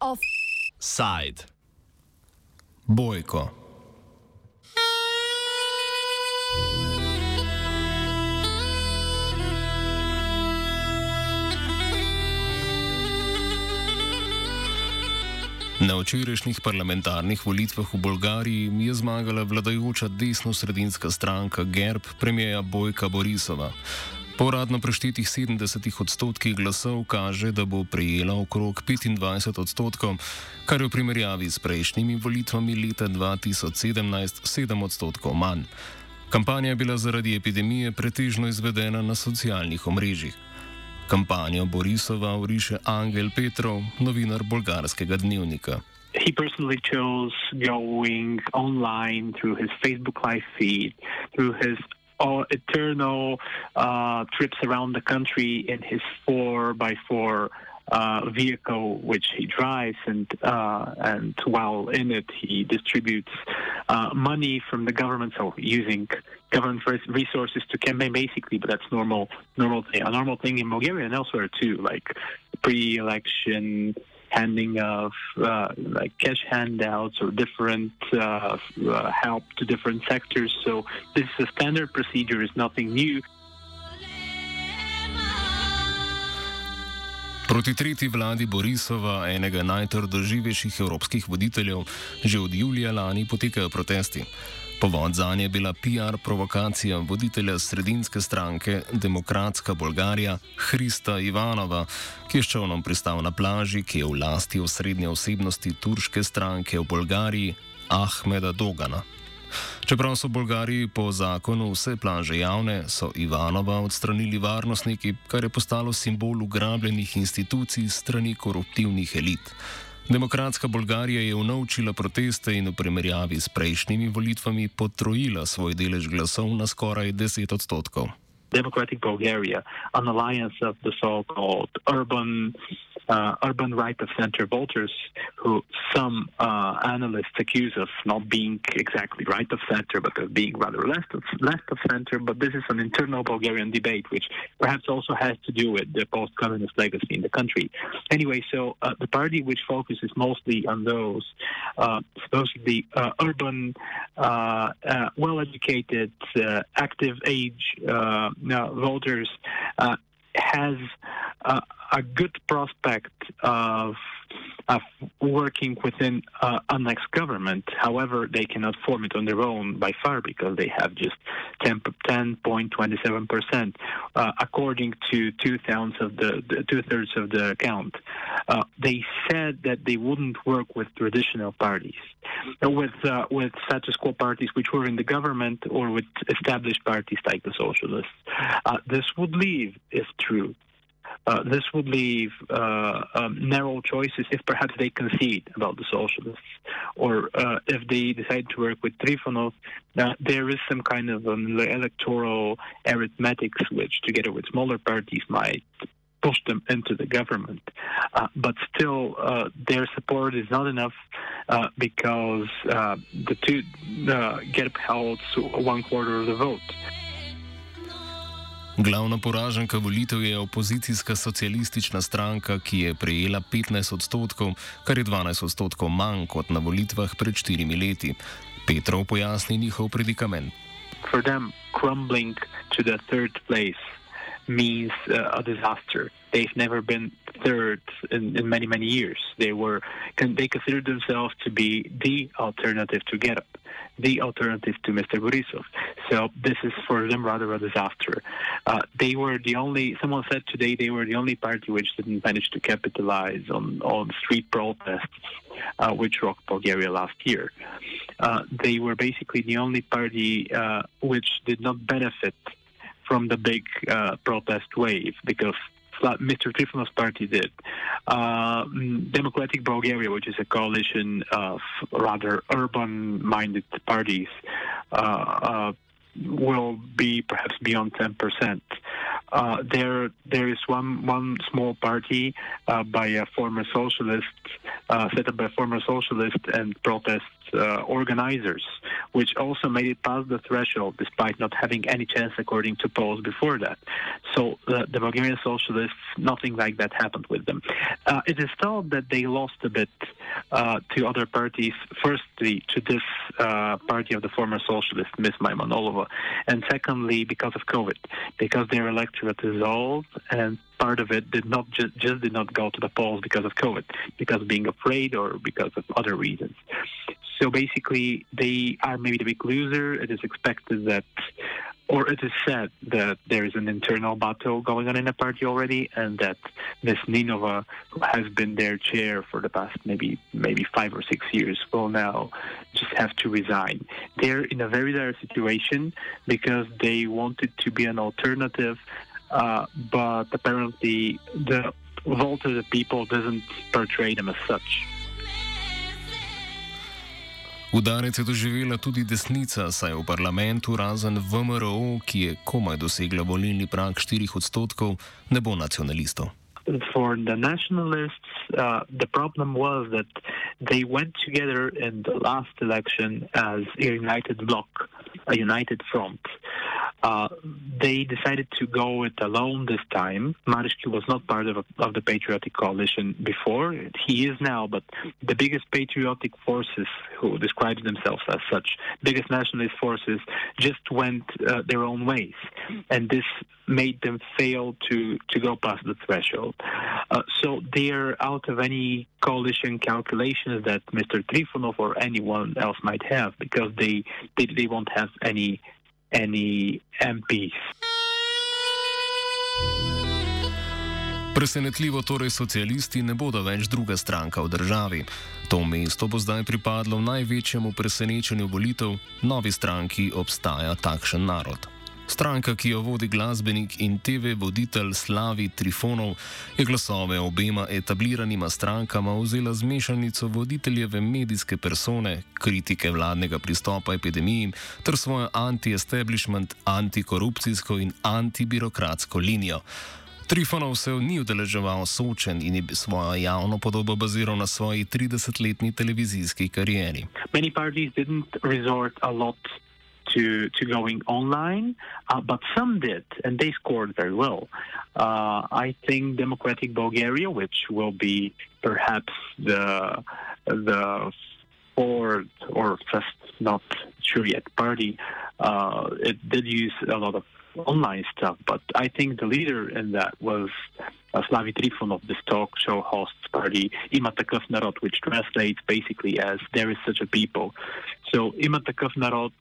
Offside. Bojko. Na včerajšnjih parlamentarnih volitvah v Bolgariji je zmagala vladajoča desno-sredinska stranka GERB premijeja Bojka Borisova. Po uradno preštetih 70 odstotkih glasov kaže, da bo prejela okrog 25 odstotkov, kar je v primerjavi s prejšnjimi volitvami leta 2017 7 odstotkov manj. Kampanja je bila zaradi epidemije pretežno izvedena na socialnih omrežjih. Kampanjo Borisova uriše Angel Petrov, novinar bolgarskega dnevnika. He personally chose going online through his Facebook live feed, through his uh, eternal uh, trips around the country in his 4x4 uh, vehicle which he drives, and uh, and while in it, he distributes uh, money from the government, so using government resources to campaign, basically. But that's normal, normal thing, a normal thing in Bulgaria and elsewhere too, like pre-election handing of uh, like cash handouts or different uh, help to different sectors. So this is a standard procedure; is nothing new. Proti tretji vladi Borisova, enega najtrdoživejših evropskih voditeljev, že od julija lani potekajo protesti. Povod za nje je bila PR provokacija voditelja sredinske stranke Demokratska Bolgarija Hrista Ivanova, ki je s čovnom pristal na plaži, ki je v lasti osrednje osebnosti turške stranke v Bolgariji Ahmeda Dogana. Čeprav so Bolgariji po zakonu vse plaže javne, so Ivanova odstranili varnostniki, kar je postalo simbol ugrabljenih institucij strani koruptivnih elit. Demokratska Bolgarija je unovčila proteste in v primerjavi s prejšnjimi volitvami potrojila svoj delež glasov na skoraj 10 odstotkov. Democratic Bulgaria, an alliance of the so-called urban uh, urban right of center voters, who some uh, analysts accuse of not being exactly right of center, but of being rather left of, left of center. But this is an internal Bulgarian debate, which perhaps also has to do with the post communist legacy in the country. Anyway, so uh, the party which focuses mostly on those uh, supposedly uh, urban, uh, well educated, active age voters has a good prospect of, of working within uh, a next government. However, they cannot form it on their own by far because they have just 10.27%, uh, according to two thirds of the, the of the count. Uh, they said that they wouldn't work with traditional parties, with uh, with status quo parties which were in the government, or with established parties like the socialists. Uh, this would leave, if true, uh, this would leave uh, um, narrow choices if perhaps they concede about the socialists, or uh, if they decide to work with Trifonov. Uh, there is some kind of um, electoral arithmetics which, together with smaller parties, might push them into the government. Uh, but still, uh, their support is not enough uh, because the two GERB held one quarter of the vote. Glavna poraženka volitev je opozicijska socialistična stranka, ki je prejela 15 odstotkov, kar je 12 odstotkov manj kot na volitvah pred štirimi leti. Petrov pojasni njihov predikament. For them, crumbling to the third place means uh, a disaster. They've never been third in, in many, many years. They were, they considered themselves to be the alternative to get up, the alternative to Mr. Borisov. So this is for them rather a disaster. Uh, they were the only, someone said today they were the only party which didn't manage to capitalize on, on street protests uh, which rocked Bulgaria last year. Uh, they were basically the only party uh, which did not benefit from the big uh, protest wave because Mr. Trifonov's party did. Uh, Democratic Bulgaria, which is a coalition of rather urban-minded parties, uh, uh will be perhaps beyond 10%. Uh, there, there is one one small party uh, by a former socialist, uh, set up by a former socialist, and protests uh, organizers, which also made it past the threshold despite not having any chance according to polls before that. So uh, the Bulgarian socialists, nothing like that happened with them. Uh, it is thought that they lost a bit uh, to other parties, firstly to this uh, party of the former socialist, Ms. Maya Manolova, and secondly because of COVID, because their electorate dissolved and part of it did not just, just did not go to the polls because of COVID, because of being afraid or because of other reasons. So basically, they are maybe the big loser. It is expected that, or it is said that there is an internal battle going on in the party already, and that Ms. Ninova, who has been their chair for the past maybe maybe five or six years, will now just have to resign. They're in a very dire situation because they wanted to be an alternative uh, but apparently the vote of the people doesn't portray them as such. Udarec je doživela tudi desnica, saj v parlamentu razen VMRO, ki je komaj dosegla volilni prak 4 odstotkov, ne bo nacionalistov. For the nationalists, uh, the problem was that they went together in the last election as a united bloc, a united front. Uh, they decided to go it alone this time. Mareshki was not part of, a, of the patriotic coalition before. He is now, but the biggest patriotic forces, who describe themselves as such, biggest nationalist forces, just went uh, their own ways, and this made them fail to to go past the threshold. Uh, so they're out of any coalition calculations that Mr. Trifonov or anyone else might have because they they, they won't have any any MPs. Presenetljivo torej socialisti ne bodo več druga stranka v državi. To mesto bo zdaj pripadlo največjemu presenečenju volitev, novi stranki obstaja takšen narod. Stranka, ki jo vodi glasbenik in TV voditelj Slavi Trifonov, je glasove obema etabliranima strankama vzela z mešanico voditeljeve medijske persone, kritike vladnega pristopa epidemiji ter svojo anti-establishment, antikorupcijsko in antibirokratsko linijo. Trifonov se ni udeleževal sočen in je svojo javno podobo baziral na svoji 30-letni televizijski karieri. Many parties didn't resort a lot to to going online, uh, but some did, and they scored very well. Uh, I think Democratic Bulgaria, which will be perhaps the the fourth or first, not sure yet, party, uh, it did use a lot of online stuff, but I think the leader in that was uh, Slavi Trifonov, this talk show host party, Ima Narod, which translates basically as there is such a people. So Ima Narod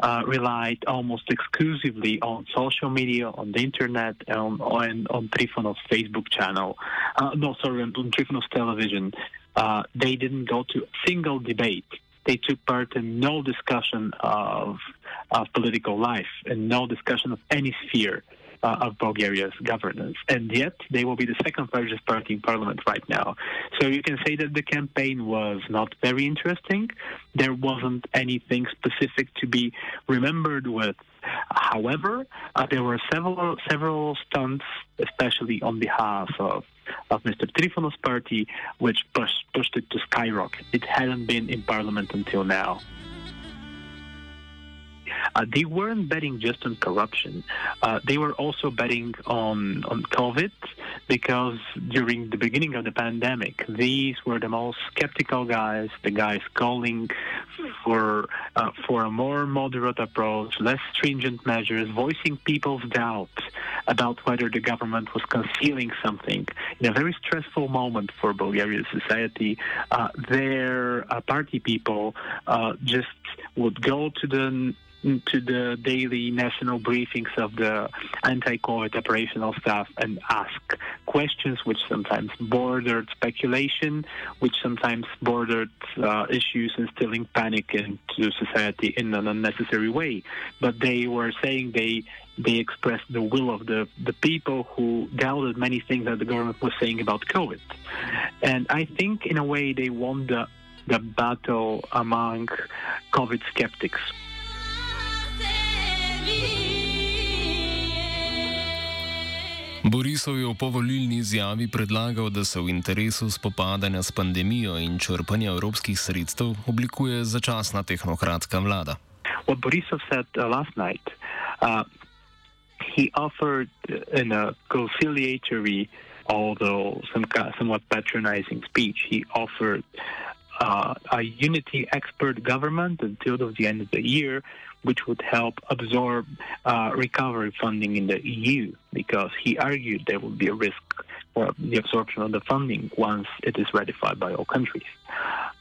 uh, relied almost exclusively on social media, on the internet, and on Trifonov's Facebook channel. Uh, no, sorry, on, on Trifonov's television. Uh, they didn't go to a single debate they took part in no discussion of, of political life and no discussion of any sphere uh, of Bulgaria's governance. And yet, they will be the second largest party in parliament right now. So you can say that the campaign was not very interesting. There wasn't anything specific to be remembered with. However, uh, there were several several stunts, especially on behalf of of Mr. Trifonov's party, which pushed, pushed it to skyrocket. It hadn't been in parliament until now. Uh, they weren't betting just on corruption. Uh, they were also betting on, on COVID because during the beginning of the pandemic, these were the most skeptical guys, the guys calling for, uh, for a more moderate approach, less stringent measures, voicing people's doubts about whether the government was concealing something. In a very stressful moment for Bulgarian society, uh, their uh, party people uh, just would go to the to the daily national briefings of the anti-COVID operational staff and ask questions which sometimes bordered speculation, which sometimes bordered uh, issues instilling panic into society in an unnecessary way. But they were saying they they expressed the will of the, the people who doubted many things that the government was saying about COVID. And I think in a way they won the the battle among COVID skeptics. Borisov je v povolilni izjavi predlagal, da se v interesu spopadanja s pandemijo in črpanja evropskih sredstev oblikuje začasna tehnokratska vlada. What Borisov said uh, last night, uh, he offered in a conciliatory, although some, somewhat patronizing speech, he offered uh, a unity expert government until the end of the year, which would help absorb uh, recovery funding in the EU, because he argued there would be a risk for the absorption of the funding once it is ratified by all countries.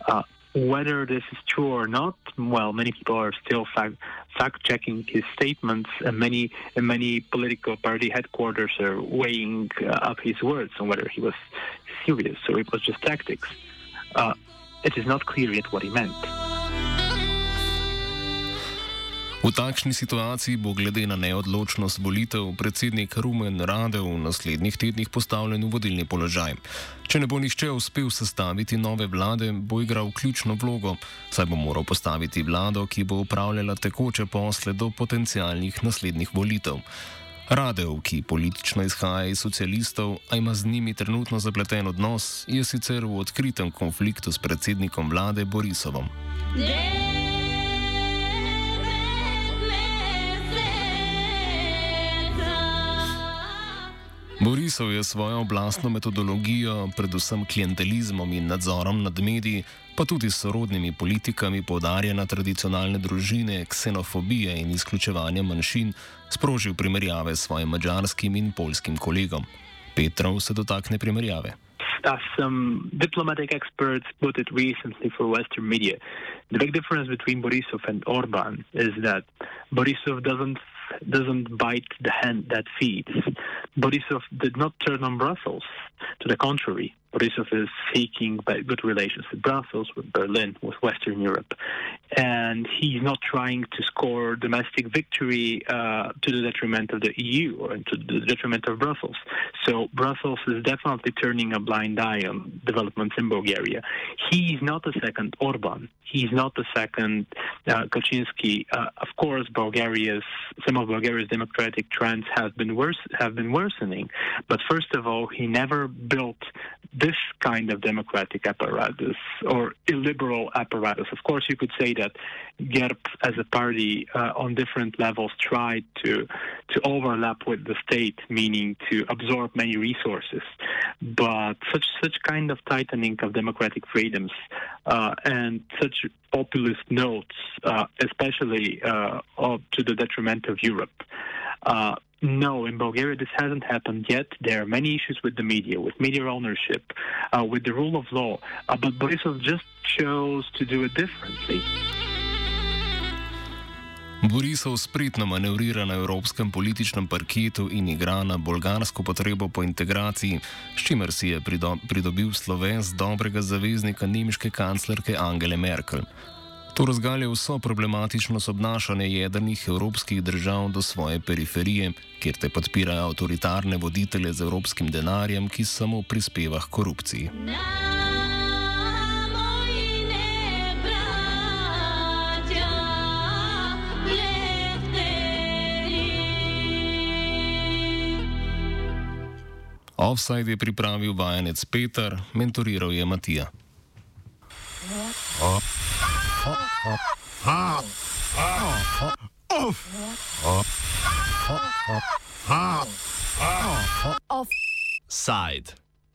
Uh, whether this is true or not, well, many people are still fact, fact checking his statements, and many and many political party headquarters are weighing uh, up his words on whether he was serious or it was just tactics. Uh, it is not clear yet what he meant. V takšni situaciji bo glede na neodločnost volitev predsednik Rumen Rade v naslednjih tednih postavljen v vodilni položaj. Če ne bo nihče uspel sestaviti nove vlade, bo igral ključno vlogo, saj bo moral postaviti vlado, ki bo upravljala tekoče posle do potencijalnih naslednjih volitev. Radev, ki politično izhaja iz socialistov, a ima z njimi trenutno zapleten odnos, je sicer v odkritem konfliktu s predsednikom vlade Borisovom. Yeah! Borisov je svojo oblastno metodologijo, predvsem klientelizmom in nadzorom nad mediji, pa tudi sorodnimi politikami podarjena tradicionalne družine, ksenofobije in izključevanja manjšin, sprožil primerjave s svojim mađarskim in polskim kolegom. Petrov se dotakne primerjave. As some diplomatic experts put it recently for Western media, the big difference between Borisov and Orban is that Borisov doesn't doesn't bite the hand that feeds. Borisov did not turn on Brussels. To the contrary, Borisov is seeking good relations with Brussels, with Berlin, with Western Europe. And he's not trying to score domestic victory uh, to the detriment of the EU or to the detriment of Brussels. So Brussels is definitely turning a blind eye on developments in Bulgaria. He's not the second Orban. He's not the second uh, Kaczynski. Uh, of course, Bulgaria's some of Bulgaria's democratic trends have been worse have been worsening. But first of all, he never built this kind of democratic apparatus or illiberal apparatus. Of course, you could say that GERB as a party uh, on different levels tried to to overlap with the state, meaning to absorb many resources. But such such kind of tightening of democratic freedoms uh, and such populist notes, uh, especially uh, to the detriment of Europe. Uh, no, in Bulgaria this hasn't happened yet. There are many issues with the media, with media ownership, uh, with the rule of law. Uh, but Borisov just chose to do it differently. Borisov spretno manevrira na evropskem političnem parketu in igra na bolgarsko potrebo po integraciji, s čimer si je pridobil sloves dobrega zaveznika nemške kanclerke Angele Merkel. To razgalja vso problematičnost obnašanja jedrnih evropskih držav do svoje periferije, kjer te podpirajo avtoritarne voditelje z evropskim denarjem, ki samo prispeva k korupciji. Offside je pripravil vajenec Peter, mentoriral je Matija. Offside.